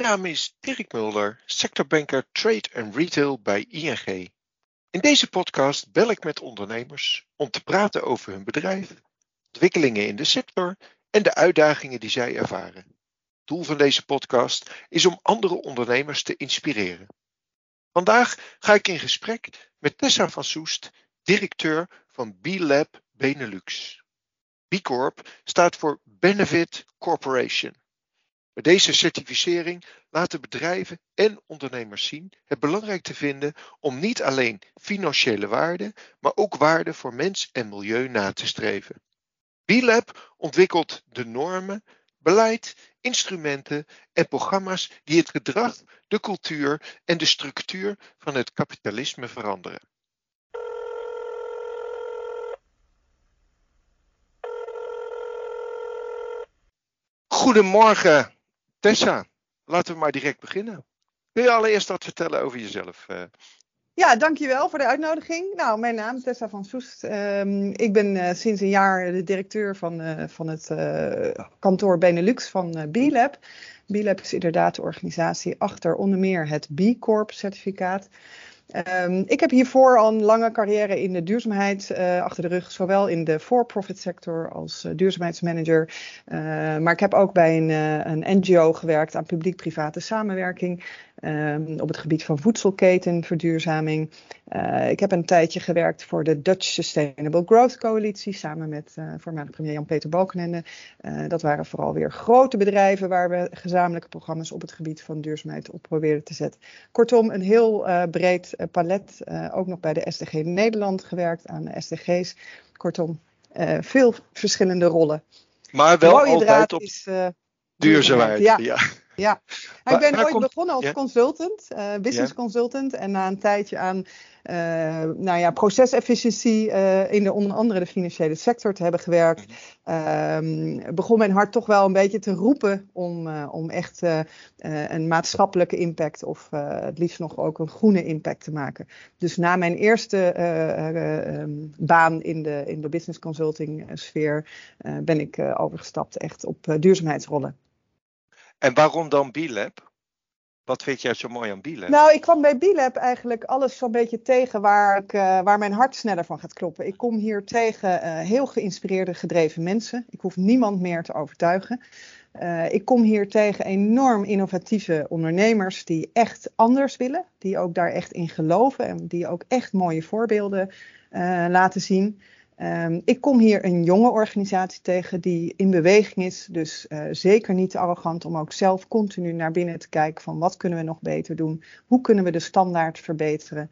Mijn naam is Dirk Mulder, sectorbanker Trade and Retail bij ING. In deze podcast bel ik met ondernemers om te praten over hun bedrijf, ontwikkelingen in de sector en de uitdagingen die zij ervaren. Doel van deze podcast is om andere ondernemers te inspireren. Vandaag ga ik in gesprek met Tessa van Soest, directeur van B-Lab Benelux. B Corp staat voor Benefit Corporation. Bij deze certificering laten bedrijven en ondernemers zien het belangrijk te vinden om niet alleen financiële waarde, maar ook waarde voor mens en milieu na te streven. B-Lab ontwikkelt de normen, beleid, instrumenten en programma's die het gedrag, de cultuur en de structuur van het kapitalisme veranderen. Goedemorgen, Tessa. Laten we maar direct beginnen. Kun je allereerst wat vertellen over jezelf? Uh... Ja, dankjewel voor de uitnodiging. Nou, mijn naam is Tessa van Soest. Um, ik ben uh, sinds een jaar de directeur van, uh, van het kantoor Benelux van B-Lab. B-Lab is inderdaad de organisatie achter onder meer het B Corp certificaat. Um, ik heb hiervoor al een lange carrière in de duurzaamheid uh, achter de rug, zowel in de for-profit sector als uh, duurzaamheidsmanager. Uh, maar ik heb ook bij een, een NGO gewerkt aan publiek-private samenwerking. Um, op het gebied van voedselketenverduurzaming. Uh, ik heb een tijdje gewerkt voor de Dutch Sustainable Growth Coalitie samen met uh, voormalig premier Jan-Peter Balkenende. Uh, dat waren vooral weer grote bedrijven waar we gezamenlijke programma's op het gebied van duurzaamheid op probeerden te zetten. Kortom, een heel breed palet. ook nog bij de SDG Nederland gewerkt aan de SDG's. Kortom, veel verschillende rollen. Maar wel altijd op is, duurzaamheid. Ja. ja. Ja, ik ben ooit begonnen als consultant, uh, business consultant. En na een tijdje aan uh, nou ja, procesefficiëntie uh, in de onder andere de financiële sector te hebben gewerkt, uh, begon mijn hart toch wel een beetje te roepen om, om echt een maatschappelijke impact of het liefst nog ook een groene impact te maken. Dus na mijn eerste um, baan in de, in de business consulting sfeer ben ik overgestapt echt op duurzaamheidsrollen. En waarom dan B-Lab? Wat vind jij zo mooi aan B-Lab? Nou, ik kwam bij B-Lab eigenlijk alles zo'n beetje tegen waar, ik, uh, waar mijn hart sneller van gaat kloppen. Ik kom hier tegen uh, heel geïnspireerde, gedreven mensen. Ik hoef niemand meer te overtuigen. Uh, ik kom hier tegen enorm innovatieve ondernemers die echt anders willen. Die ook daar echt in geloven en die ook echt mooie voorbeelden laten zien. Um, ik kom hier een jonge organisatie tegen die in beweging is. Dus uh, zeker niet arrogant om ook zelf continu naar binnen te kijken van wat kunnen we nog beter doen? Hoe kunnen we de standaard verbeteren?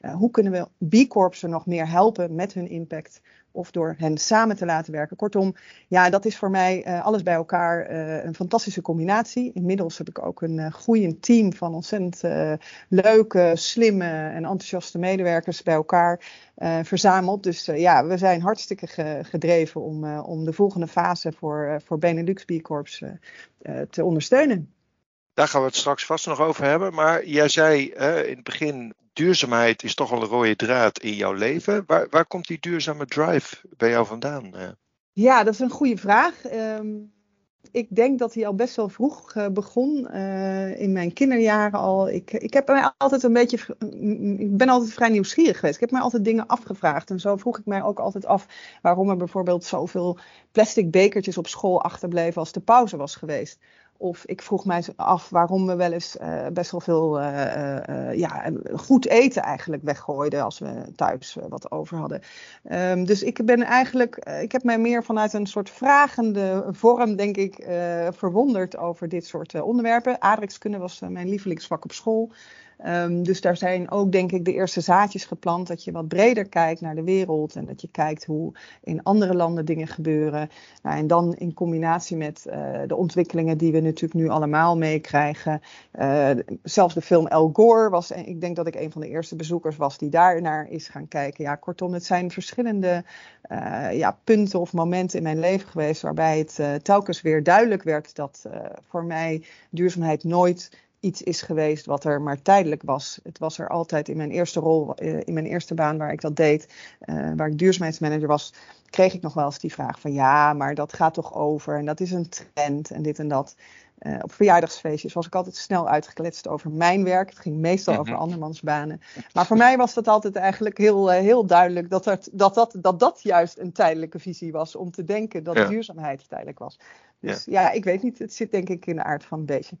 Uh, hoe kunnen we B-corps er nog meer helpen met hun impact? Of door hen samen te laten werken. Kortom, ja, dat is voor mij uh, alles bij elkaar uh, een fantastische combinatie. Inmiddels heb ik ook een uh, groeiend team van ontzettend leuke, slimme en enthousiaste medewerkers bij elkaar verzameld. Dus ja, we zijn hartstikke ge gedreven om, om de volgende fase voor, voor Benelux B Corps te ondersteunen. Daar gaan we het straks vast nog over hebben. Maar jij zei in het begin duurzaamheid is toch al een rode draad in jouw leven. Waar, waar komt die duurzame drive bij jou vandaan? Eh? Ja, dat is een goede vraag. Um, ik denk dat hij al best wel vroeg uh, begon. Uh, in mijn kinderjaren al. Ik, ik heb mij altijd een beetje. Ik ben altijd vrij nieuwsgierig geweest. Ik heb mij altijd dingen afgevraagd. En zo vroeg ik mij ook altijd af waarom er bijvoorbeeld zoveel plastic bekertjes op school achterbleven als de pauze was geweest. Of ik vroeg mij af waarom we wel eens uh, best wel veel uh, uh, ja, goed eten eigenlijk weggooiden als we thuis wat over hadden. Um, dus ik ben eigenlijk, ik heb mij meer vanuit een soort vragende vorm, denk ik, verwonderd over dit soort onderwerpen. Aardrijkskunde was mijn lievelingsvak op school. Um, dus daar zijn ook, denk ik, de eerste zaadjes geplant. Dat je wat breder kijkt naar de wereld. En dat je kijkt hoe in andere landen dingen gebeuren. Nou, en dan in combinatie met uh, de ontwikkelingen die we natuurlijk nu allemaal meekrijgen. Uh, zelfs de film El Gore was, ik denk dat ik een van de eerste bezoekers was die daar naar is gaan kijken. Ja, kortom, het zijn verschillende uh, ja, punten of momenten in mijn leven geweest. Waarbij het telkens weer duidelijk werd dat voor mij duurzaamheid nooit iets is geweest wat er maar tijdelijk was. Het was er altijd in mijn eerste rol, eh, in mijn eerste baan waar ik dat deed, uh, waar ik duurzaamheidsmanager was, kreeg ik nog wel eens die vraag van ja, maar dat gaat toch over en dat is een trend en dit en dat. uh, op verjaardagsfeestjes was ik altijd snel uitgekletst over mijn werk. Het ging meestal over mhm. andermans banen. Maar voor mij was dat altijd eigenlijk heel, heel duidelijk dat, er, dat, dat, dat dat juist een tijdelijke visie was. Om te denken dat duurzaamheid tijdelijk was. Dus ja. ja. ik weet niet. Het zit denk ik in de aard van een beetje.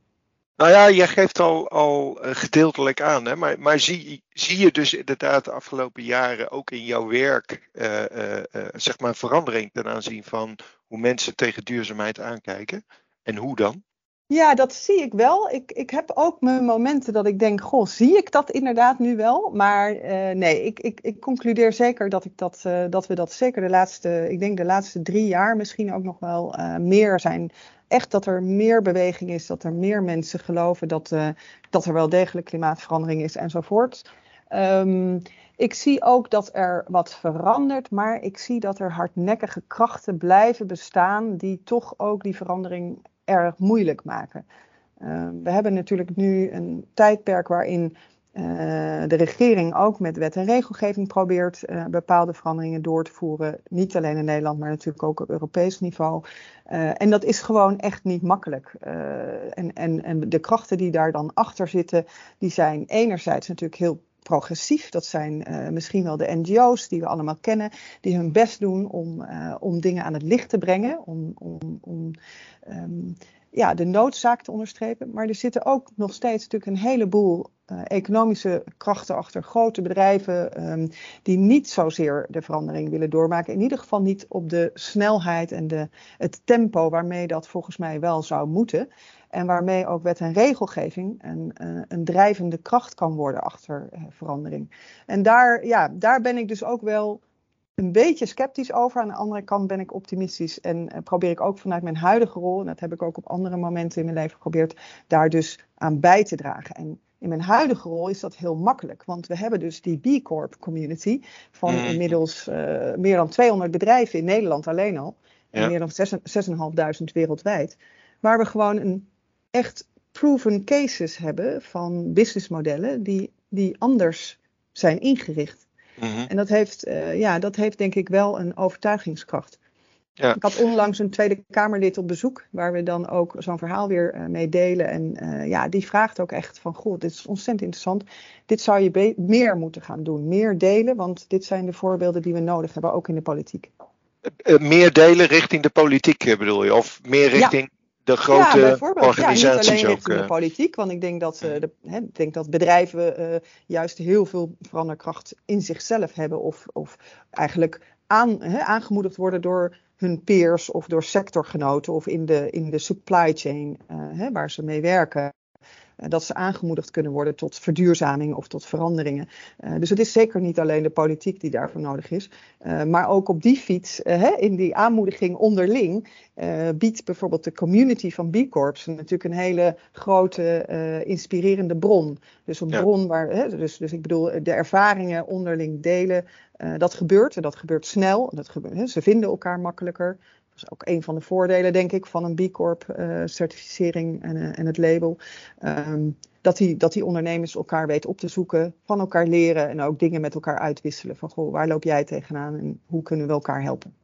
Nou ja, jij geeft al, al eh, gedeeltelijk aan, hè? maar, maar zie, zie je dus inderdaad de afgelopen jaren ook in jouw werk uh, uh, zeg maar verandering ten aanzien van hoe mensen tegen duurzaamheid aankijken? En hoe dan? Ja, dat zie ik wel. Ik, ik heb ook mijn momenten dat ik denk, goh, zie ik dat inderdaad nu wel? Maar nee, ik, ik, ik concludeer zeker dat, ik dat, dat we dat zeker de laatste, ik denk de laatste drie jaar misschien ook nog wel meer zijn echt dat er meer beweging is, dat er meer mensen geloven dat, dat er wel degelijk klimaatverandering is enzovoort. Um, ik zie ook dat er wat verandert, maar ik zie dat er hardnekkige krachten blijven bestaan die toch ook die verandering erg moeilijk maken. Uh, we hebben natuurlijk nu een tijdperk waarin uh, de regering ook met wet en regelgeving probeert uh, bepaalde veranderingen door te voeren. Niet alleen in Nederland, maar natuurlijk ook op Europees niveau. Uh, en dat is gewoon echt niet makkelijk. en, en, en de krachten die daar dan achter zitten, die zijn enerzijds natuurlijk heel progressief. Dat zijn misschien wel de NGO's die we allemaal kennen, die hun best doen om, om dingen aan het licht te brengen. Om, om, om um, ja, de noodzaak te onderstrepen. Maar er zitten ook nog steeds natuurlijk een heleboel uh, economische krachten achter grote bedrijven um, die niet zozeer de verandering willen doormaken. In ieder geval niet op de snelheid en de, het tempo waarmee dat volgens mij wel zou moeten. En waarmee ook wet en regelgeving een, uh, een drijvende kracht kan worden achter uh, verandering. En daar, ja, daar ben ik dus ook wel een beetje sceptisch over. Aan de andere kant ben ik optimistisch en uh, probeer ik ook vanuit mijn huidige rol, en dat heb ik ook op andere momenten in mijn leven geprobeerd, daar dus aan bij te dragen. En in mijn huidige rol is dat heel makkelijk, want we hebben dus die B Corp community van mm. inmiddels uh, meer dan 200 bedrijven in Nederland alleen al. En meer dan 6.500 wereldwijd. Waar we gewoon een echt proven cases hebben van businessmodellen die, die anders zijn ingericht. Mm En dat heeft, uh, ja, dat heeft denk ik wel een overtuigingskracht. Ja. Ik had onlangs een Tweede Kamerlid op bezoek, waar we dan ook zo'n verhaal weer uh, mee delen. En uh, ja, die vraagt ook echt van, goh, dit is ontzettend interessant. Dit zou je meer moeten gaan doen, meer delen, want dit zijn de voorbeelden die we nodig hebben, ook in de politiek. meer delen richting de politiek bedoel je? Of meer richting de grote ja, organisaties ja, niet alleen richting de politiek, want ik denk dat, uh, de, hè, denk dat bedrijven uh, juist heel veel veranderkracht in zichzelf hebben of, of eigenlijk aan, hè, aangemoedigd worden door hun peers of door sectorgenoten of in de, in de supply chain uh, hè, waar ze mee werken. Eh, dat ze aangemoedigd kunnen worden tot verduurzaming of tot veranderingen. Uh, dus het is zeker niet alleen de politiek die daarvoor nodig is. Uh, maar ook op die fiets, hè, in die aanmoediging onderling, biedt bijvoorbeeld de community van B Corps natuurlijk een hele grote inspirerende bron. Dus een bron waar, hè, dus, dus ik bedoel, de ervaringen onderling delen. dat gebeurt en dat gebeurt snel. Dat gebeurt, hè, ze vinden elkaar makkelijker is ook een van de voordelen, denk ik, van een B Corp uh, certificering en, uh, en, het label. Um, dat, die, dat die ondernemers elkaar weten op te zoeken, van elkaar leren en ook dingen met elkaar uitwisselen. Van goh, waar loop jij tegenaan en hoe kunnen we elkaar helpen?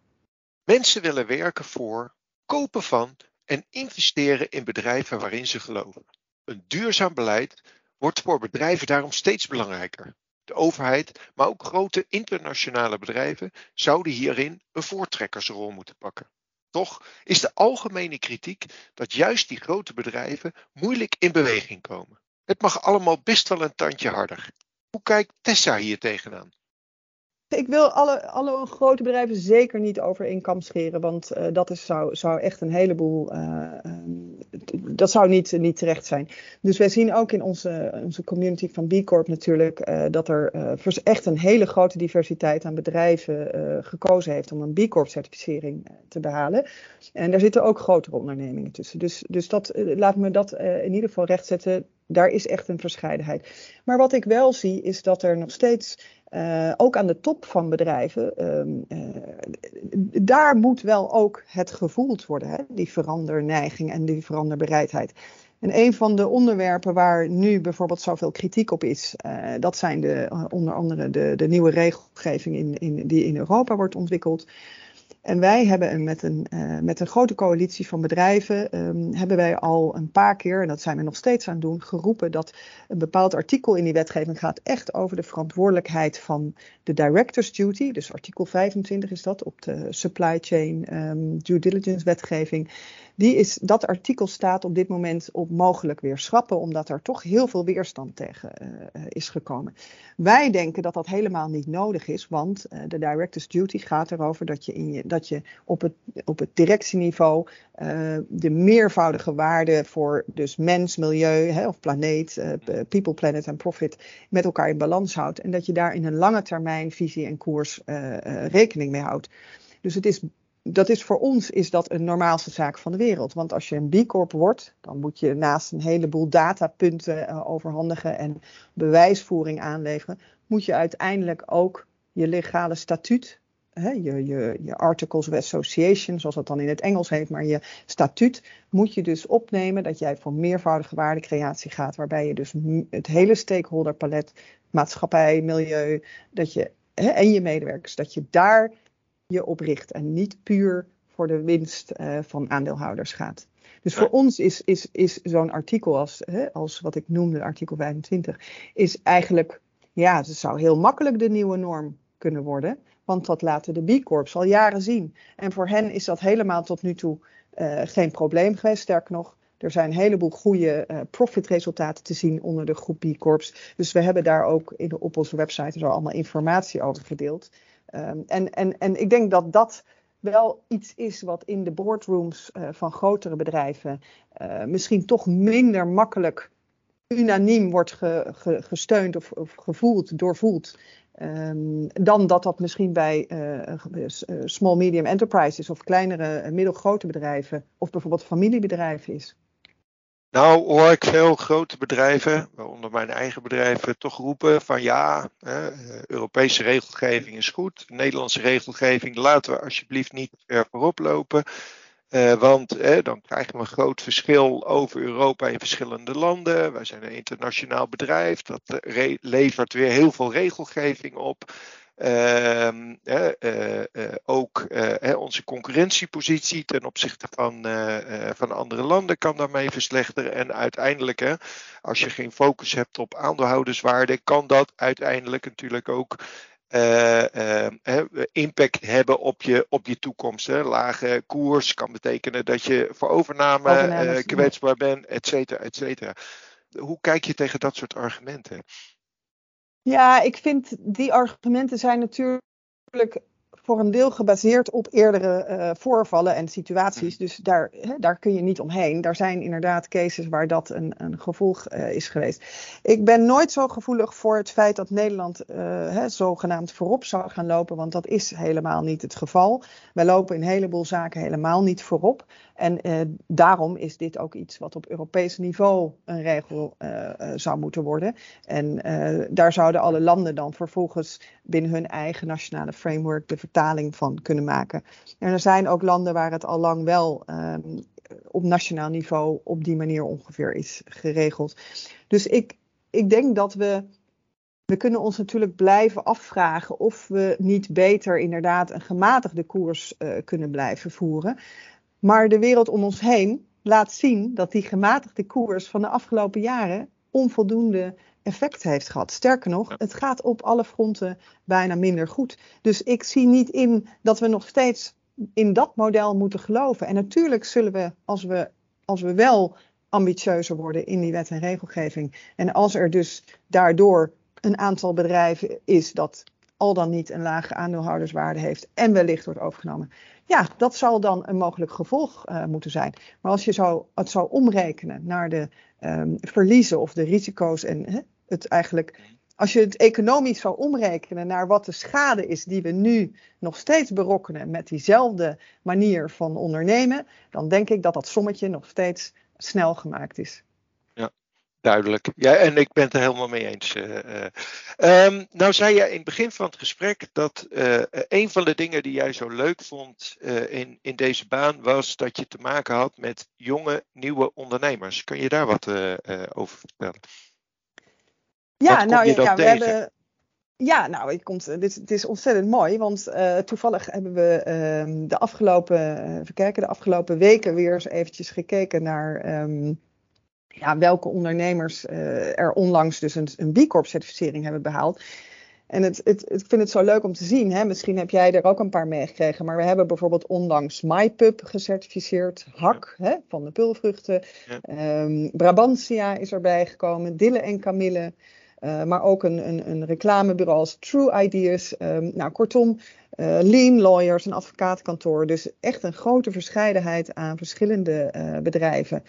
Mensen willen werken voor, kopen van en investeren in bedrijven waarin ze geloven. Een duurzaam beleid wordt voor bedrijven daarom steeds belangrijker. De overheid, maar ook grote internationale bedrijven zouden hierin een voortrekkersrol moeten pakken. Toch is de algemene kritiek dat juist die grote bedrijven moeilijk in beweging komen. Het mag allemaal best wel een tandje harder. Hoe kijkt Tessa hier tegenaan? Ik wil alle, alle grote bedrijven zeker niet over één kam scheren, want uh, dat is, zou, zou echt een heleboel. Uh, dat zou niet, niet terecht zijn. Dus wij zien ook in onze, onze community van B Corp natuurlijk uh, dat er echt een hele grote diversiteit aan bedrijven gekozen heeft om een B Corp certificering te behalen. En daar zitten ook grotere ondernemingen tussen. Dus, dus dat, laat me dat in ieder geval rechtzetten. Daar is echt een verscheidenheid. Maar wat ik wel zie is dat er nog steeds uh, ook aan de top van bedrijven, um, uh, daar moet wel ook het gevoeld worden, hè? die veranderneiging en die veranderbereidheid. En een van de onderwerpen waar nu bijvoorbeeld zoveel kritiek op is, uh, dat zijn de, onder andere de, de nieuwe regelgeving in, in, die in Europa wordt ontwikkeld. En wij hebben een, met, een, uh, met een grote coalitie van bedrijven, um, hebben wij al een paar keer, en dat zijn we nog steeds aan het doen, geroepen dat een bepaald artikel in die wetgeving gaat echt over de verantwoordelijkheid van de director's duty. Dus artikel 25 is dat op de supply chain um, due diligence wetgeving. Die is, dat artikel staat op dit moment op mogelijk weer schrappen, omdat er toch heel veel weerstand tegen uh, is gekomen. Wij denken dat dat helemaal niet nodig is, want uh, de director's duty gaat erover dat je, in je, dat je op, het, op het directieniveau de meervoudige waarden voor dus mens, milieu hè, of planeet, people, planet en profit met elkaar in balans houdt. En dat je daar in een lange termijn visie en koers rekening mee houdt. Dus het is dat is voor ons is dat een normaalste zaak van de wereld. Want als je een B Corp wordt, dan moet je naast een heleboel datapunten uh, overhandigen en bewijsvoering aanleveren, moet je uiteindelijk ook je legale statuut, hè, je, je, je Articles of Association, zoals dat dan in het Engels heet, maar je statuut moet je dus opnemen dat jij voor meervoudige waardecreatie gaat, waarbij je dus het hele stakeholderpalet, maatschappij, milieu, dat je, hè, en je medewerkers, dat je daar je opricht en niet puur voor de winst uh, van aandeelhouders gaat. Dus voor ons is, is, is zo'n artikel als, hè, als wat ik noemde, artikel 25, is eigenlijk, ja, het zou heel makkelijk de nieuwe norm kunnen worden. Want dat laten de B Corps al jaren zien. En voor hen is dat helemaal tot nu toe uh, geen probleem geweest. Sterker nog, er zijn een heleboel goede uh, profitresultaten te zien onder de groep B Corps. Dus we hebben daar ook in, op onze website zo allemaal informatie over gedeeld. Um, en, en, en ik denk dat dat wel iets is wat in de boardrooms uh, van grotere bedrijven uh, misschien toch minder makkelijk unaniem wordt ge, ge, gesteund of, of, gevoeld, doorvoeld. Um, dan dat dat misschien bij uh, small medium enterprises of kleinere middelgrote bedrijven of bijvoorbeeld familiebedrijven is. Nou hoor ik veel grote bedrijven, waaronder mijn eigen bedrijven, toch roepen van ja, eh, Europese regelgeving is goed, Nederlandse regelgeving laten we alsjeblieft niet ver voorop lopen. Uh, want eh, dan krijgen we een groot verschil over Europa in verschillende landen. Wij zijn een internationaal bedrijf, dat levert weer heel veel regelgeving op. Uh, uh, ook eh, onze concurrentiepositie ten opzichte van, eh, van andere landen kan daarmee verslechteren. En uiteindelijk, als je geen focus hebt op aandeelhouderswaarde, kan dat uiteindelijk natuurlijk ook impact hebben op je, op je toekomst. Hè. Lage koers kan betekenen dat je voor overname kwetsbaar bent, et cetera, et cetera. Hoe kijk je tegen dat soort argumenten? Ja, ik vind die argumenten zijn natuurlijk voor een deel gebaseerd op eerdere uh, voorvallen en situaties. Mm. Dus daar, hè, daar kun je niet omheen. Daar zijn inderdaad cases waar dat een, een gevolg uh, is geweest. Ik ben nooit zo gevoelig voor het feit dat Nederland uh, hè, zogenaamd voorop zou gaan lopen, want dat is helemaal niet het geval. Wij lopen in een heleboel zaken helemaal niet voorop. En daarom is dit ook iets wat op Europees niveau een regel zou moeten worden. En daar zouden alle landen dan vervolgens binnen hun eigen nationale framework de vertaling van kunnen maken. En er zijn ook landen waar het al lang wel um, op nationaal niveau op die manier ongeveer is geregeld. Dus ik, ik denk dat we. We kunnen ons natuurlijk blijven afvragen of we niet beter inderdaad een gematigde koers uh, kunnen blijven voeren. Maar de wereld om ons heen laat zien dat die gematigde koers van de afgelopen jaren onvoldoende effect heeft gehad. Sterker nog, het gaat op alle fronten bijna minder goed. Dus ik zie niet in dat we nog steeds in dat model moeten geloven. En natuurlijk zullen we, als we, als we wel ambitieuzer worden in die wet en regelgeving. En als er dus daardoor een aantal bedrijven is dat al dan niet een lage aandeelhouderswaarde heeft en wellicht wordt overgenomen. Ja, dat zal dan een mogelijk gevolg uh, moeten zijn. Maar als je zo, het zou omrekenen naar de um, verliezen of de risico's en het eigenlijk, als je het economisch zou omrekenen naar wat de schade is die we nu nog steeds berokkenen met diezelfde manier van ondernemen, dan denk ik dat dat sommetje nog steeds snel gemaakt is. Ja, duidelijk. Ja, en ik ben het er helemaal mee eens. Uh, um, nou zei je in het begin van het gesprek dat uh, een van de dingen die jij zo leuk vond in, in deze baan was dat je te maken had met jonge, nieuwe ondernemers. Kun je daar wat over vertellen? Ja, nou ja, we hebben. Ja, nou, het, komt, dit, het is ontzettend mooi, want uh, toevallig hebben we uh, de afgelopen, uh, kijken, de afgelopen weken weer eens eventjes gekeken naar um, ja, welke ondernemers er onlangs dus een, een B Corp certificering hebben behaald. En het, het, ik vind het zo leuk om te zien. Hè? Misschien heb jij er ook een paar meegekregen. Maar we hebben bijvoorbeeld onlangs MyPub gecertificeerd. Hak hè, van de pulvruchten. Ja. Um, Brabantia is erbij gekomen. Dille en Camille. Uh, maar ook een, een, een, reclamebureau als True Ideas. Um, nou, kortom, uh, Lean Lawyers, een advocatenkantoor. Dus echt een grote verscheidenheid aan verschillende uh, bedrijven.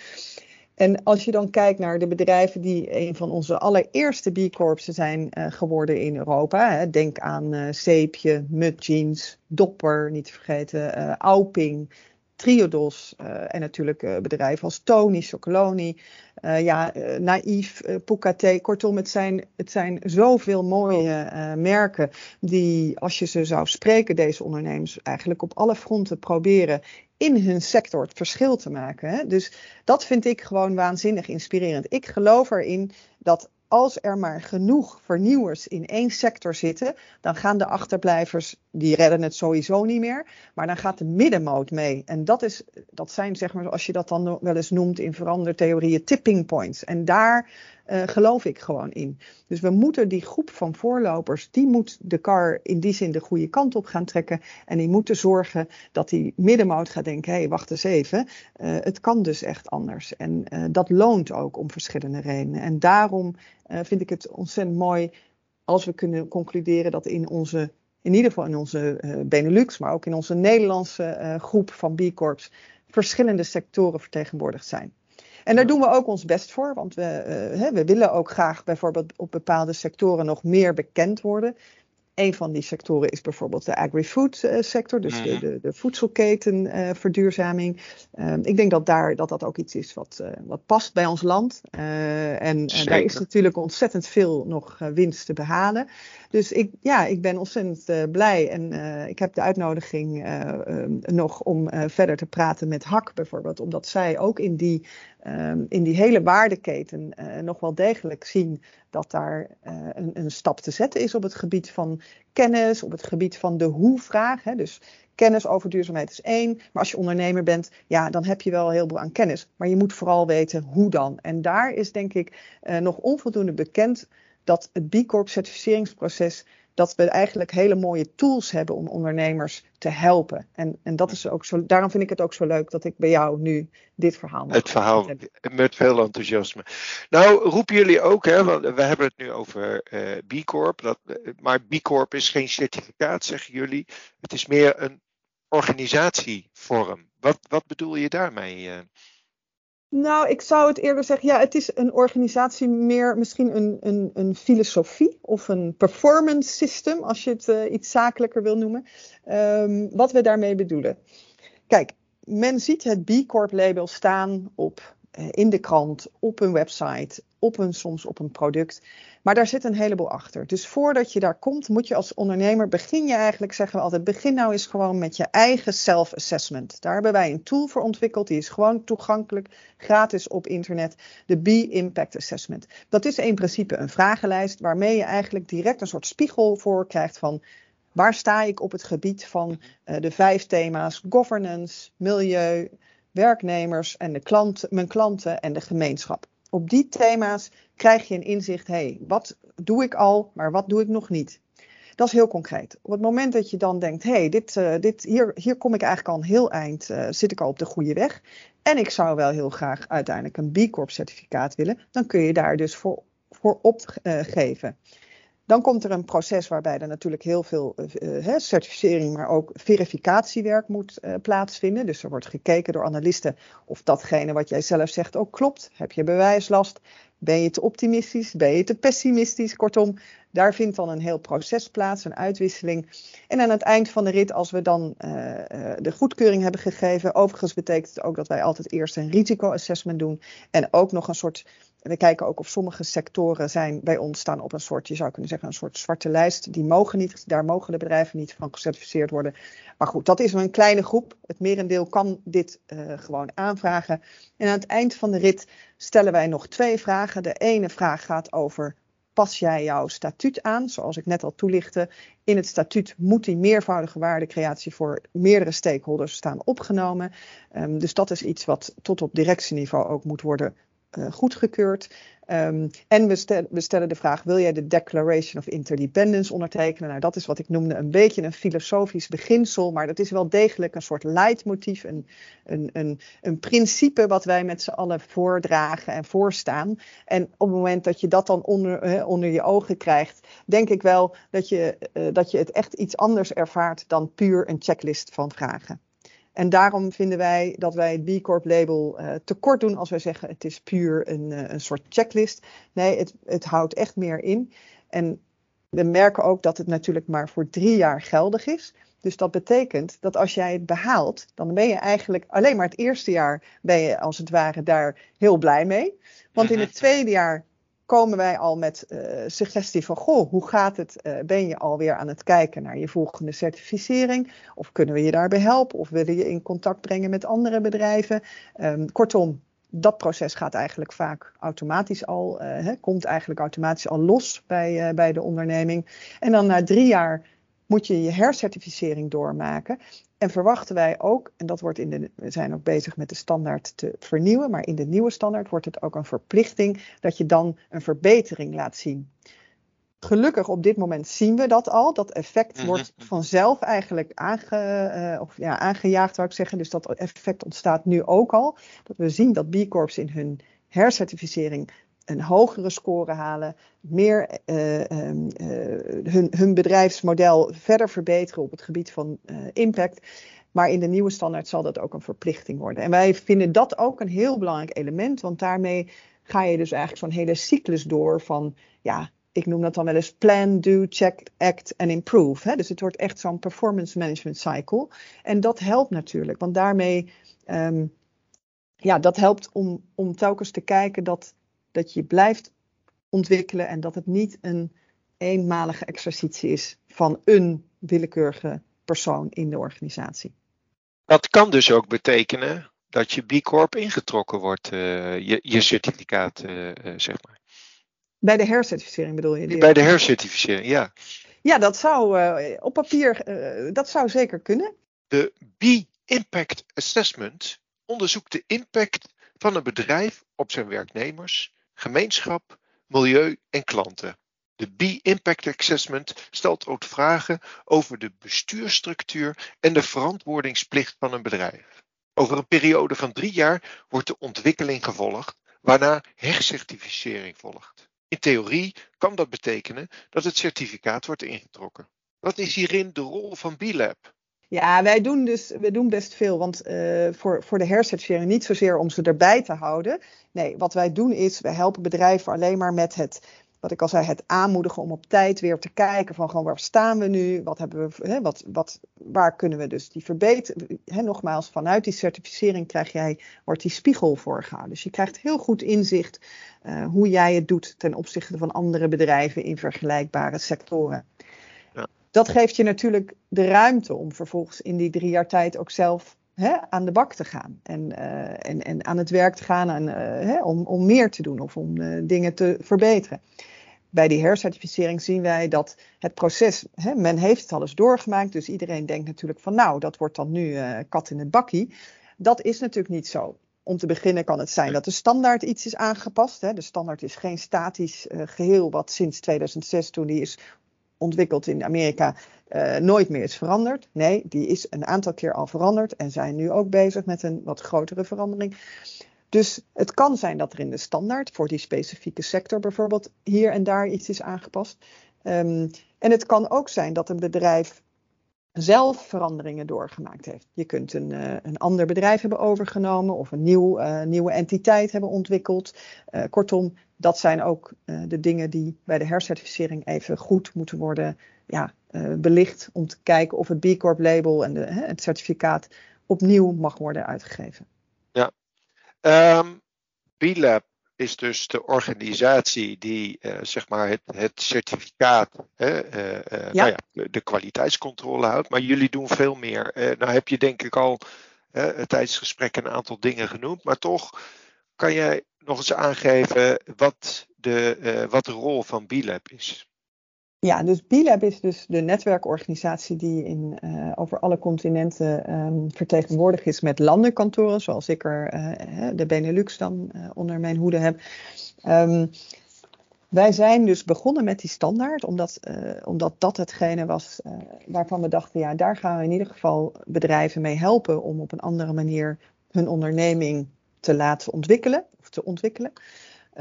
En als je dan kijkt naar de bedrijven die een van onze allereerste B Corpsen zijn geworden in Europa. Hè, denk aan Zeepje, Mud Jeans, Dopper, niet te vergeten, Auping, Triodos en natuurlijk bedrijven als Tony, Chocoloni, ja, Naïef, Pucate. Kortom, het zijn, het zijn zoveel mooie merken die, als je ze zou spreken, deze ondernemers, eigenlijk op alle fronten proberen in hun sector het verschil te maken. Hè? Dus dat vind ik gewoon waanzinnig inspirerend. Ik geloof erin dat als er maar genoeg vernieuwers in één sector zitten, dan gaan de achterblijvers, die redden het sowieso niet meer, maar dan gaat de middenmoot mee. En dat, is, dat zijn, zeg maar, als je dat dan wel eens noemt in verandertheorieën, tipping points. En daar uh, geloof ik gewoon in. Dus we moeten die groep van voorlopers, die moet de kar in die zin de goede kant op gaan trekken. En die moeten zorgen dat die middenmoot gaat denken, hé, hey, wacht eens even, uh, het kan dus echt anders. En uh, dat loont ook om verschillende redenen. En daarom vind ik het ontzettend mooi als we kunnen concluderen dat in onze in ieder geval in onze Benelux, maar ook in onze Nederlandse groep van B Corps, verschillende sectoren vertegenwoordigd zijn. En daar doen we ook ons best voor, want we, uh, we willen ook graag bijvoorbeeld op bepaalde sectoren nog meer bekend worden. Een van die sectoren is bijvoorbeeld de agri-food uh, sector, dus de, de, de voedselketenverduurzaming. Uh, um, ik denk dat, daar, dat dat ook iets is wat, uh, wat past bij ons land. En daar is natuurlijk ontzettend veel nog winst te behalen. Dus ik, ja, ik ben ontzettend blij en ik heb de uitnodiging um, nog om verder te praten met HAK bijvoorbeeld, omdat zij ook in die um, in die hele waardeketen uh, nog wel degelijk zien dat daar uh, een, een, stap te zetten is op het gebied van kennis, op het gebied van de hoe-vraag. Dus kennis over duurzaamheid is één, maar als je ondernemer bent, ja, dan heb je wel heel veel aan kennis. Maar je moet vooral weten hoe dan. En daar is denk ik uh, nog onvoldoende bekend dat het B Corp certificeringsproces dat we eigenlijk hele mooie tools hebben om ondernemers te helpen. En, en dat is ook zo, daarom vind ik het ook zo leuk dat ik bij jou nu dit verhaal Het verhaal met veel enthousiasme. Nou, roepen jullie ook, hè, want we hebben het nu over uh, B Corp, dat, maar B Corp is geen certificaat, zeggen jullie. Het is meer een organisatievorm. Wat, wat bedoel je daarmee? Nou, ik zou het eerder zeggen, ja, het is een organisatie meer misschien een, een, een filosofie of een performance system, als je het uh, iets zakelijker wil noemen. Um, wat we daarmee bedoelen. Kijk, men ziet het B Corp label staan op, in de krant, op een website, op een, soms op een product. Maar daar zit een heleboel achter. Dus voordat je daar komt, moet je als ondernemer begin je eigenlijk, zeggen we altijd, begin nou eens gewoon met je eigen self-assessment. Daar hebben wij een tool voor ontwikkeld, die is gewoon toegankelijk, gratis op internet, de B-Impact Assessment. Dat is in principe een vragenlijst waarmee je eigenlijk direct een soort spiegel voor krijgt van waar sta ik op het gebied van uh, de vijf thema's governance, milieu, werknemers en de klant, mijn klanten en de gemeenschap op die thema's krijg je een inzicht, hé, hey, wat doe ik al, maar wat doe ik nog niet? Dat is heel concreet. Op het moment dat je dan denkt, hé, hey, dit, uh, dit, hier, hier kom ik eigenlijk al een heel eind, uh, zit ik al op de goede weg. En ik zou wel heel graag uiteindelijk een B Corp certificaat willen. Dan kun je daar dus voor, voor opgeven. Dan komt er een proces waarbij er natuurlijk heel veel uh, certificering, maar ook verificatiewerk moet uh, plaatsvinden. Dus er wordt gekeken door analisten of datgene wat jij zelf zegt ook klopt. Heb je bewijslast? Ben je te optimistisch? Ben je te pessimistisch? Kortom, daar vindt dan een heel proces plaats, een uitwisseling. En aan het eind van de rit, als we dan de goedkeuring hebben gegeven, overigens betekent het ook dat wij altijd eerst een risicoassessment doen en ook nog een soort we kijken ook of sommige sectoren zijn bij ons staan op een soort, je zou kunnen zeggen, een soort zwarte lijst. Die mogen niet, daar mogen de bedrijven niet van gecertificeerd worden. Maar goed, dat is een kleine groep. Het merendeel kan dit uh, gewoon aanvragen. En aan het eind van de rit stellen wij nog twee vragen. De ene vraag gaat over pas jij jouw statuut aan, zoals ik net al toelichtte. In het statuut moet die meervoudige waardecreatie voor meerdere stakeholders staan opgenomen. Um, dus dat is iets wat tot op directieniveau ook moet worden goedgekeurd. Um, en we, stel, we, stellen de vraag: wil jij de Declaration of Interdependence ondertekenen? Nou, dat is wat ik noemde een beetje een filosofisch beginsel, maar dat is wel degelijk een soort leidmotief, een, een, een, een principe wat wij met z'n allen voordragen en voorstaan. En op het moment dat je dat dan onder, onder je ogen krijgt, denk ik wel dat je, uh, dat je het echt iets anders ervaart dan puur een checklist van vragen. En daarom vinden wij dat wij het B Corp label uh, tekort doen als wij zeggen het is puur een, uh, een soort checklist. Nee, het, het houdt echt meer in. En we merken ook dat het natuurlijk maar voor drie jaar geldig is. Dus dat betekent dat als jij het behaalt, dan ben je eigenlijk alleen maar het eerste jaar ben je als het ware daar heel blij mee. Want in het mhm. tweede jaar komen wij al met uh, suggestie van, goh, hoe gaat het? Uh, ben je alweer aan het kijken naar je volgende certificering? Of kunnen we je daarbij helpen? Of willen je in contact brengen met andere bedrijven? Um, kortom, dat proces gaat eigenlijk vaak automatisch al, uh, komt eigenlijk automatisch al los bij, bij de onderneming. En dan na drie jaar moet je je hercertificering doormaken. En verwachten wij ook, en dat wordt in de, we zijn ook bezig met de standaard te vernieuwen, maar in de nieuwe standaard wordt het ook een verplichting dat je dan een verbetering laat zien. Gelukkig op dit moment zien we dat al. Dat effect mhm. wordt vanzelf eigenlijk aange, uh, of, ja, aangejaagd, zou ik zeggen. Dus dat effect ontstaat nu ook al. Dat we zien dat B Corps in hun hercertificering een hogere score halen, meer uh, uh, hun, hun, bedrijfsmodel verder verbeteren op het gebied van uh, impact. Maar in de nieuwe standaard zal dat ook een verplichting worden. En wij vinden dat ook een heel belangrijk element, want daarmee ga je dus eigenlijk zo'n hele cyclus door van, ja, ik noem dat dan wel eens plan, do, check, act en improve. Hè? Dus het wordt echt zo'n performance management cycle. En dat helpt natuurlijk, want daarmee, um, ja, dat helpt om, om telkens te kijken dat dat je blijft ontwikkelen en dat het niet een eenmalige exercitie is van een willekeurige persoon in de organisatie. Dat kan dus ook betekenen dat je B Corp ingetrokken wordt, uh, je, je, certificaat, uh, uh, zeg maar. Bij de hercertificering bedoel je? Bij de hercertificering, ja. Ja, dat zou op papier, dat zou zeker kunnen. De B Impact Assessment onderzoekt de impact van een bedrijf op zijn werknemers gemeenschap, milieu en klanten. De B-Impact Assessment stelt ook vragen over de bestuursstructuur en de verantwoordingsplicht van een bedrijf. Over een periode van drie jaar wordt de ontwikkeling gevolgd, waarna hercertificering volgt. In theorie kan dat betekenen dat het certificaat wordt ingetrokken. Wat is hierin de rol van B-Lab? Ja, wij doen dus we doen best veel. Want uh, voor, voor de hercertificering niet zozeer om ze erbij te houden. Nee, wat wij doen is, wij helpen bedrijven alleen maar met het, wat ik al zei, het aanmoedigen om op tijd weer te kijken van gewoon waar staan we nu? Wat hebben we, hè, wat, wat, waar kunnen we dus die verbeteren? Nogmaals, vanuit die certificering krijg jij, wordt die spiegel voorgehouden. Dus je krijgt heel goed inzicht uh, hoe jij het doet ten opzichte van andere bedrijven in vergelijkbare sectoren dat geeft je natuurlijk de ruimte om vervolgens in die drie jaar tijd ook zelf hè, aan de bak te gaan. En, uh, en, en aan het werk te gaan en, uh, hè, om, om meer te doen of om uh, dingen te verbeteren. Bij die hercertificering zien wij dat het proces, hè, men heeft het alles doorgemaakt, dus iedereen denkt natuurlijk van nou, dat wordt dan nu kat in het bakkie. Dat is natuurlijk niet zo. Om te beginnen kan het zijn dat de standaard iets is aangepast. Hè. De standaard is geen statisch geheel wat sinds 2006 toen die is ontwikkeld in Amerika uh, nooit meer is veranderd. Nee, die is een aantal keer al veranderd en zijn nu ook bezig met een wat grotere verandering. Dus het kan zijn dat er in de standaard voor die specifieke sector bijvoorbeeld hier en daar iets is aangepast. Um, en het kan ook zijn dat een bedrijf zelf veranderingen doorgemaakt heeft. Je kunt een, uh, een ander bedrijf hebben overgenomen of een nieuw, uh, nieuwe entiteit hebben ontwikkeld. Uh, kortom, dat zijn ook de dingen die bij de hercertificering even goed moeten worden ja, belicht om te kijken of het B Corp label en de, het certificaat opnieuw mag worden uitgegeven. Ja, um, B-Lab is dus de organisatie die uh, zeg maar het, het certificaat, uh, ja. Nou ja, de, de, kwaliteitscontrole houdt. Maar jullie doen veel meer. nou heb je denk ik al tijdens het gesprek een aantal dingen genoemd. Maar toch kan jij nog eens aangeven wat de, wat de rol van B-Lab is? Ja, dus B-Lab is dus de netwerkorganisatie die in, uh, over alle continenten um, vertegenwoordigd is met landenkantoren, zoals ik er uh, de Benelux dan uh, onder mijn hoede heb. Um, wij zijn dus begonnen met die standaard, omdat, omdat dat hetgene was waarvan we dachten, ja, daar gaan we in ieder geval bedrijven mee helpen om op een andere manier hun onderneming te laten ontwikkelen of te ontwikkelen.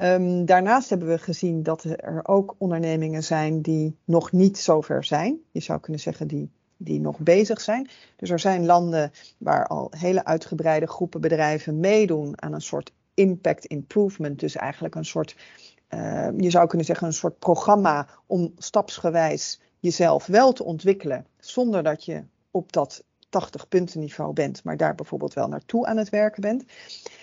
Um, daarnaast hebben we gezien dat er ook ondernemingen zijn die nog niet zover zijn. Je zou kunnen zeggen die, die nog bezig zijn. Dus er zijn landen waar al hele uitgebreide groepen bedrijven meedoen aan een soort impact improvement. Dus eigenlijk een soort, uh, je zou kunnen zeggen, een soort programma om stapsgewijs jezelf wel te ontwikkelen. Zonder dat je op dat 80 punten niveau bent, maar daar bijvoorbeeld wel naartoe aan het werken bent.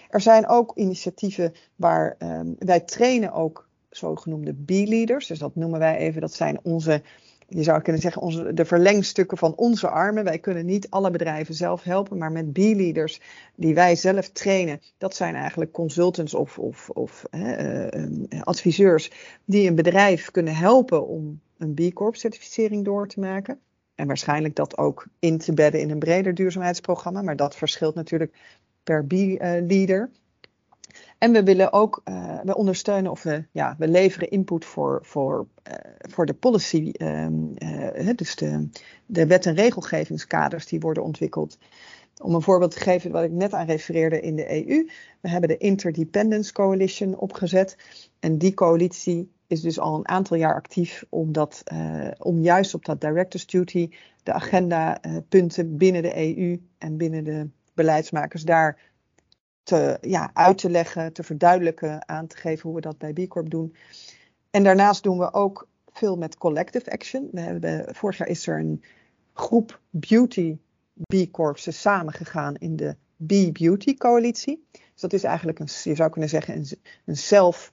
Er zijn ook initiatieven waar um, wij trainen ook zogenoemde B-leaders. Dus dat noemen wij even, dat zijn onze, je zou kunnen zeggen, onze, de verlengstukken van onze armen. Wij kunnen niet alle bedrijven zelf helpen, maar met B-leaders die wij zelf trainen, dat zijn eigenlijk consultants of, of, of uh, adviseurs die een bedrijf kunnen helpen om een B Corp certificering door te maken. En waarschijnlijk dat ook in te bedden in een breder duurzaamheidsprogramma. Maar dat verschilt natuurlijk per B-leader. En we willen ook, uh, we ondersteunen of we, ja, we leveren input voor, voor, uh, voor de policy, um, uh, dus de, de wet- en regelgevingskaders die worden ontwikkeld. Om een voorbeeld te geven wat ik net aan refereerde in de EU. We hebben de Interdependence Coalition opgezet. En die coalitie is dus al een aantal jaar actief om, dat, om juist op dat director's duty de agenda punten binnen de EU en binnen de beleidsmakers daar te, ja, uit te leggen, te verduidelijken, aan te geven hoe we dat bij B Corp doen. En daarnaast doen we ook veel met collective action. We hebben, vorig jaar is er een groep beauty B Corps samengegaan in de B Beauty coalitie. Dus dat is eigenlijk een, je zou kunnen zeggen, een, een zelf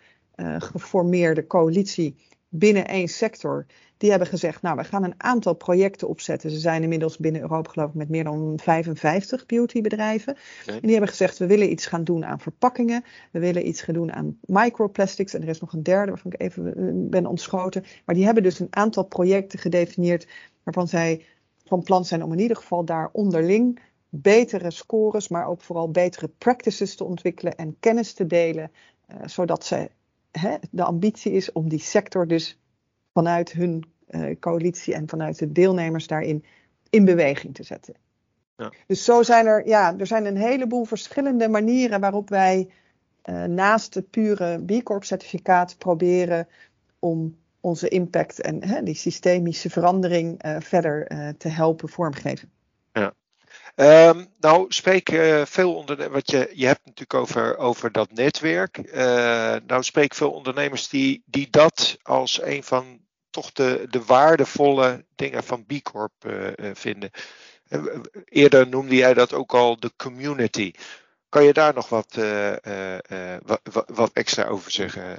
geformeerde coalitie binnen één sector die hebben gezegd, nou, we gaan een aantal projecten opzetten. Ze zijn inmiddels binnen Europa, geloof ik, met meer dan 55 beautybedrijven. Okay. En die hebben gezegd, we willen iets gaan doen aan verpakkingen. We willen iets gaan doen aan microplastics. En er is nog een derde waarvan ik even eh, ben ontschoten. Maar die hebben dus een aantal projecten gedefinieerd waarvan zij van plan zijn om in ieder geval daar onderling betere scores, maar ook vooral betere practices te ontwikkelen en kennis te delen, uh, zodat ze, hè, de ambitie is om die sector dus vanuit hun uh, coalitie en vanuit de deelnemers daarin in beweging te zetten. Ja. Dus zo zijn er, ja, er zijn een heleboel verschillende manieren waarop wij uh, naast het pure B Corp certificaat proberen om onze impact en hè, die systemische verandering uh, verder te helpen vormgeven. Um, nou, spreek uh, veel ondernemers, wat je, je hebt natuurlijk over, over dat netwerk. Uh, nou, spreek veel ondernemers die, die dat als een van toch de, de waardevolle dingen van B Corp uh, vinden. Eerder noemde jij dat ook al de community. Kan je daar nog wat, wat, wat, extra over zeggen?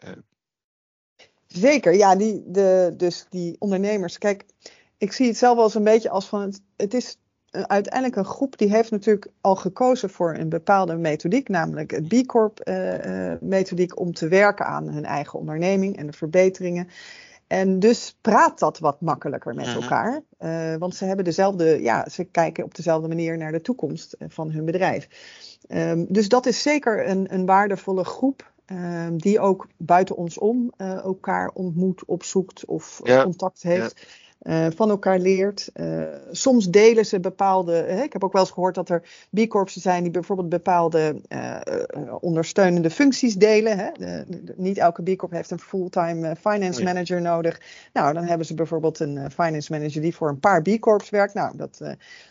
Zeker, ja, die, de, dus die ondernemers. Kijk, ik zie het zelf wel eens een beetje als van het, het is uiteindelijk een groep die heeft natuurlijk al gekozen voor een bepaalde methodiek, namelijk het B Corp methodiek om te werken aan hun eigen onderneming en de verbeteringen. En dus praat dat wat makkelijker met mhm. elkaar. Uh, want ze hebben dezelfde, ja, ze kijken op dezelfde manier naar de toekomst eh, van hun bedrijf. Um, dus dat is zeker een, een waardevolle groep. Um, die ook buiten ons om uh, elkaar ontmoet, opzoekt of ja. contact heeft. Ja uh, van elkaar leert. Uh, soms delen ze bepaalde. Hè, ik heb ook wel eens gehoord dat er B-corpsen zijn die bijvoorbeeld bepaalde uh, ondersteunende functies delen. Hè. Niet elke B-corp heeft een fulltime finance manager nodig. Nou, dan hebben ze bijvoorbeeld een finance manager die voor een paar B-corps werkt. Nou, dat,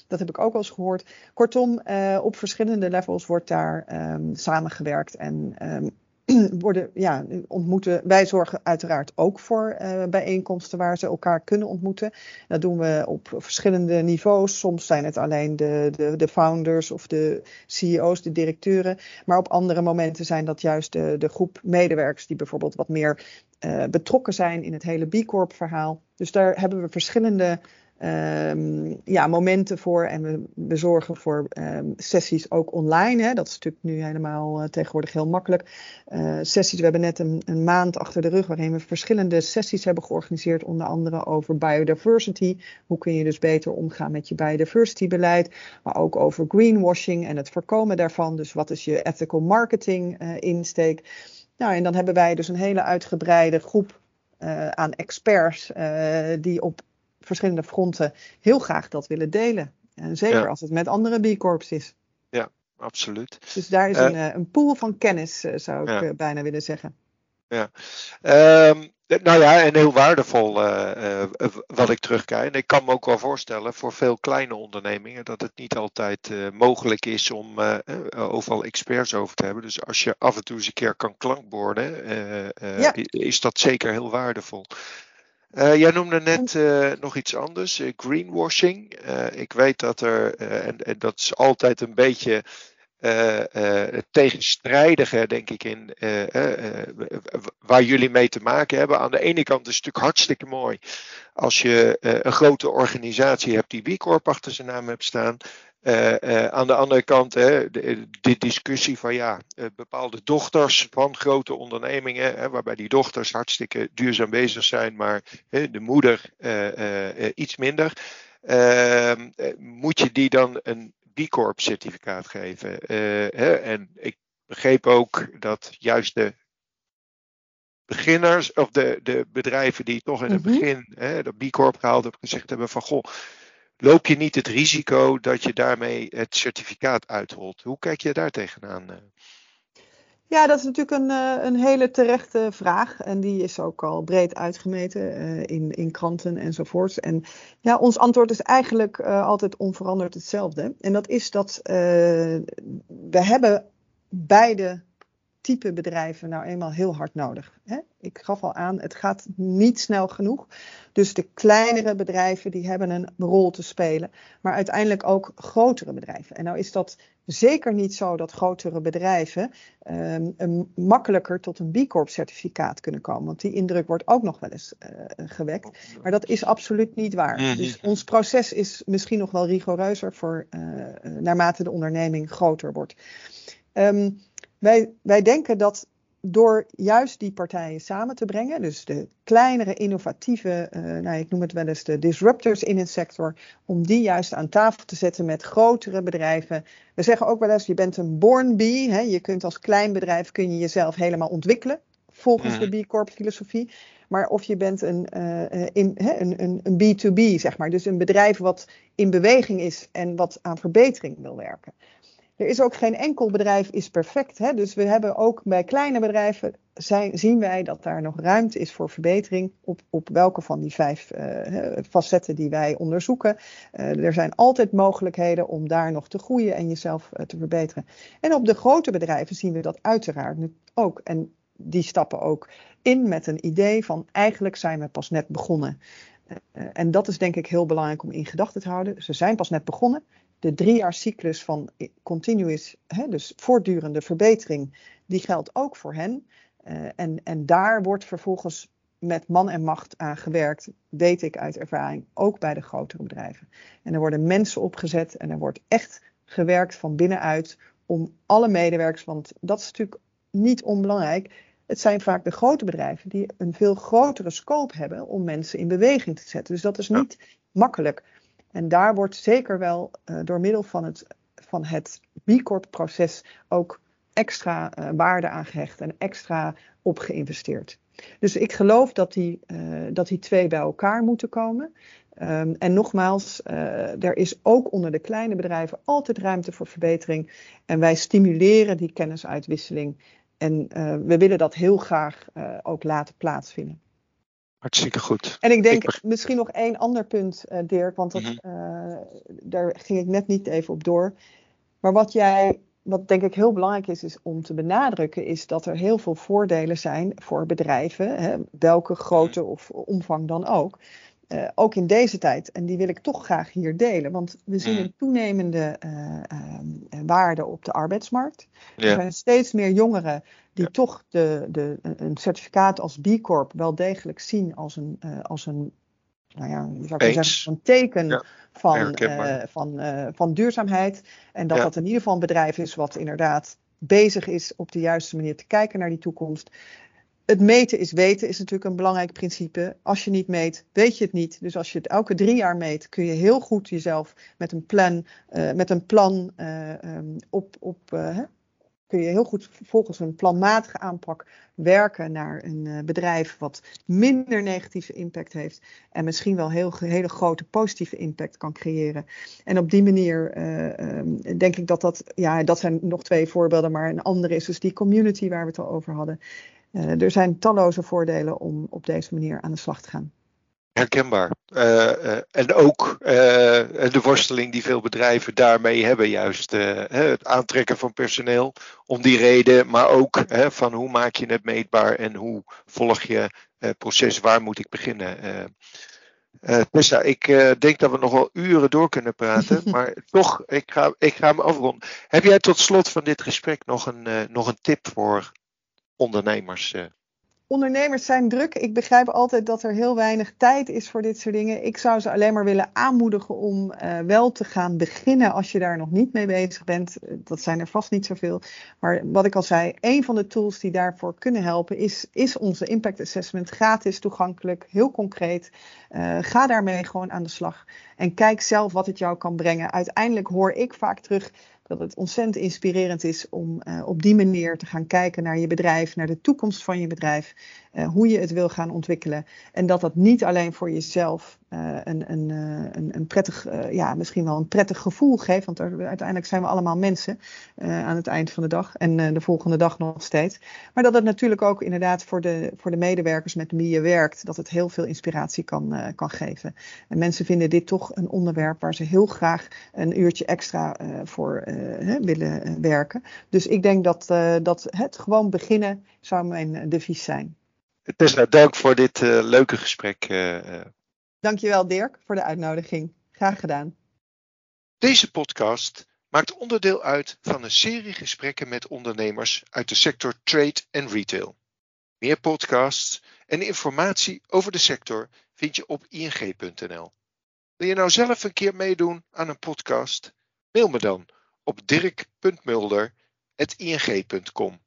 dat heb ik ook wel eens gehoord. Kortom, op verschillende levels wordt daar um, samengewerkt en. Um, worden, ja, ontmoeten. Wij zorgen uiteraard ook voor uh, bijeenkomsten waar ze elkaar kunnen ontmoeten. Dat doen we op verschillende niveaus. Soms zijn het alleen de, de, de founders of de CEO's, de directeuren. Maar op andere momenten zijn dat juist de, de groep medewerkers die bijvoorbeeld wat meer uh, betrokken zijn in het hele B Corp verhaal. Dus daar hebben we verschillende ehm, ja, momenten voor en we, we zorgen voor ehm, sessies ook online. Hè. Dat is natuurlijk nu helemaal uh, tegenwoordig heel makkelijk. Uh, sessies, we hebben net een, maand achter de rug waarin we verschillende sessies hebben georganiseerd, onder andere over biodiversity. Hoe kun je dus beter omgaan met je biodiversity beleid, maar ook over greenwashing en het voorkomen daarvan. Dus wat is je ethical marketing uh, insteek? Nou, en dan hebben wij dus een hele uitgebreide groep aan experts die op verschillende fronten heel graag dat willen delen. En zeker ja. als het met andere B-corps is. Ja, absoluut. Dus daar is uh, een, een pool van kennis, zou ik ja. bijna willen zeggen. Ja, um, nou ja, en heel waardevol uh, uh, wat ik terugkrijg. En ik kan me ook wel voorstellen voor veel kleine ondernemingen dat het niet altijd uh, mogelijk is om overal experts over te hebben. Dus als je af en toe eens een keer kan klankborden, ja. is dat zeker heel waardevol. Jij noemde net nog iets anders, greenwashing. ik weet dat er, en, en dat is altijd een beetje uh, tegenstrijdige, denk ik, in uh, waar jullie mee te maken hebben. Aan de ene kant is het natuurlijk hartstikke mooi als je een grote organisatie hebt die B Corp achter zijn naam hebt staan. aan de andere kant de, de, discussie van ja, bepaalde dochters van grote ondernemingen, waarbij die dochters hartstikke duurzaam bezig zijn, maar de moeder iets minder. Ehm, moet je die dan een B Corp certificaat geven. Uh, hè, en ik begreep ook dat juist de beginners, of de, de bedrijven die toch in het mm -hmm. begin hè, dat B Corp gehaald hebben, gezegd hebben van goh, loop je niet het risico dat je daarmee het certificaat uitholt? Hoe kijk je daar tegenaan? Ja, dat is natuurlijk een, een hele terechte vraag. En die is ook al breed uitgemeten uh, in, in kranten enzovoorts. En ja, ons antwoord is eigenlijk uh, altijd onveranderd hetzelfde. En dat is dat we hebben beide type bedrijven nou eenmaal heel hard nodig. Hè? Ik gaf al aan, het gaat niet snel genoeg. Dus de kleinere bedrijven die hebben een rol te spelen. Maar uiteindelijk ook grotere bedrijven. En nou is dat zeker niet zo dat grotere bedrijven um, een, makkelijker tot een B Corp certificaat kunnen komen. Want die indruk wordt ook nog wel eens uh, gewekt. Maar dat is absoluut niet waar. Mm-hmm. Dus ons proces is misschien nog wel rigoureuzer voor uh, naarmate de onderneming groter wordt. Um, wij, wij denken dat door juist die partijen samen te brengen, dus de kleinere, innovatieve, uh, nou, ik noem het wel eens de disruptors in een sector, om die juist aan tafel te zetten met grotere bedrijven. We zeggen ook wel eens, je bent een born bee, hè? je kunt als klein bedrijf kun je jezelf helemaal ontwikkelen, volgens de B Corp filosofie. Maar of je bent een, uh, in, hè, een, een, een B2B, zeg maar, dus een bedrijf wat in beweging is en wat aan verbetering wil werken. Er is ook geen enkel bedrijf is perfect. Hè? Dus we hebben ook bij kleine bedrijven zijn, zien wij dat daar nog ruimte is voor verbetering op, op welke van die vijf uh, facetten die wij onderzoeken. Uh, er zijn altijd mogelijkheden om daar nog te groeien en jezelf uh, te verbeteren. En op de grote bedrijven zien we dat uiteraard ook. En die stappen ook in met een idee van eigenlijk zijn we pas net begonnen. en dat is denk ik heel belangrijk om in gedachten te houden. Ze zijn pas net begonnen de driejaarcyclus van continuous, hè, dus voortdurende verbetering, die geldt ook voor hen. Uh, en, en daar wordt vervolgens met man en macht aan gewerkt, weet ik uit ervaring, ook bij de grotere bedrijven. En er worden mensen opgezet en er wordt echt gewerkt van binnenuit om alle medewerkers, want dat is natuurlijk niet onbelangrijk. Het zijn vaak de grote bedrijven die een veel grotere scope hebben om mensen in beweging te zetten. Dus dat is niet ja. makkelijk. En daar wordt zeker wel uh, door middel van het, van het B Corp-proces ook extra uh, waarde aan gehecht en extra op geïnvesteerd. Dus ik geloof dat die, uh, dat die twee bij elkaar moeten komen. Um, en nogmaals, er is ook onder de kleine bedrijven altijd ruimte voor verbetering. En wij stimuleren die kennisuitwisseling. En we willen dat heel graag ook laten plaatsvinden. Hartstikke goed. En ik denk ik... misschien nog één ander punt, uh, Dirk, want dat, mm -hmm. uh, daar ging ik net niet even op door. Maar wat jij, wat denk ik heel belangrijk is, is om te benadrukken, is dat er heel veel voordelen zijn voor bedrijven, hè, welke grootte of omvang dan ook. Uh, ook in deze tijd. En die wil ik toch graag hier delen. Want we zien een toenemende uh, uh, waarde op de arbeidsmarkt. Ja. Er zijn steeds meer jongeren die ja. toch de, de, een certificaat als B Corp wel degelijk zien als een, als een nou ja, zou kunnen zeggen, een teken van, uh, van, uh, van duurzaamheid. En dat dat in ieder geval een bedrijf is wat inderdaad bezig is op de juiste manier te kijken naar die toekomst. Het meten is weten is natuurlijk een belangrijk principe. Als je niet meet, weet je het niet. Dus als je het elke drie jaar meet, kun je heel goed jezelf met een plan, uh, met een plan um, op, op kun je heel goed volgens een planmatige aanpak werken naar een uh, bedrijf wat minder negatieve impact heeft en misschien wel heel hele grote positieve impact kan creëren. En op die manier uh, um, denk ik dat dat, ja, dat zijn nog twee voorbeelden, maar een andere is dus die community waar we het al over hadden. Uh, er zijn talloze voordelen om op deze manier aan de slag te gaan herkenbaar. Uh, uh, en ook uh, de worsteling die veel bedrijven daarmee hebben, juist het aantrekken van personeel om die reden, maar ook van hoe maak je het meetbaar en hoe volg je het proces, waar moet ik beginnen. Tessa, ik denk dat we nog wel uren door kunnen praten, maar toch, ik ga, ik ga me afronden. Heb jij tot slot van dit gesprek nog een, nog een tip voor ondernemers? Ondernemers zijn druk. Ik begrijp altijd dat er heel weinig tijd is voor dit soort dingen. Ik zou ze alleen maar willen aanmoedigen om uh, wel te gaan beginnen als je daar nog niet mee bezig bent. Dat zijn er vast niet zoveel. Maar wat ik al zei, een van de tools die daarvoor kunnen helpen is, is onze impact assessment. Gratis, toegankelijk, heel concreet. Uh, ga daarmee gewoon aan de slag. En kijk zelf wat het jou kan brengen. Uiteindelijk hoor ik vaak terug dat het ontzettend inspirerend is om uh, op die manier te gaan kijken naar je bedrijf, naar de toekomst van je bedrijf, uh, hoe je het wil gaan ontwikkelen. En dat dat niet alleen voor jezelf uh, een, een, een, een, prettig, ja, misschien wel een prettig gevoel geeft, want er, uiteindelijk zijn we allemaal mensen aan het eind van de dag en de volgende dag nog steeds. Maar dat het natuurlijk ook inderdaad voor de, voor de medewerkers met wie je werkt, dat het heel veel inspiratie kan, kan geven. En mensen vinden dit toch een onderwerp waar ze heel graag een uurtje extra voor willen eh, werken. Dus ik denk dat, dat het gewoon beginnen zou mijn eh, devies zijn. Tessa, dank voor dit leuke gesprek. Dankjewel Dirk voor de uitnodiging. Graag gedaan. Deze podcast maakt onderdeel uit van een serie gesprekken met ondernemers uit de sector trade en retail. Meer podcasts en informatie over de sector vind je op ing.nl. Wil je nou zelf een keer meedoen aan een podcast? Mail me dan op dirk.mulder.ing.com.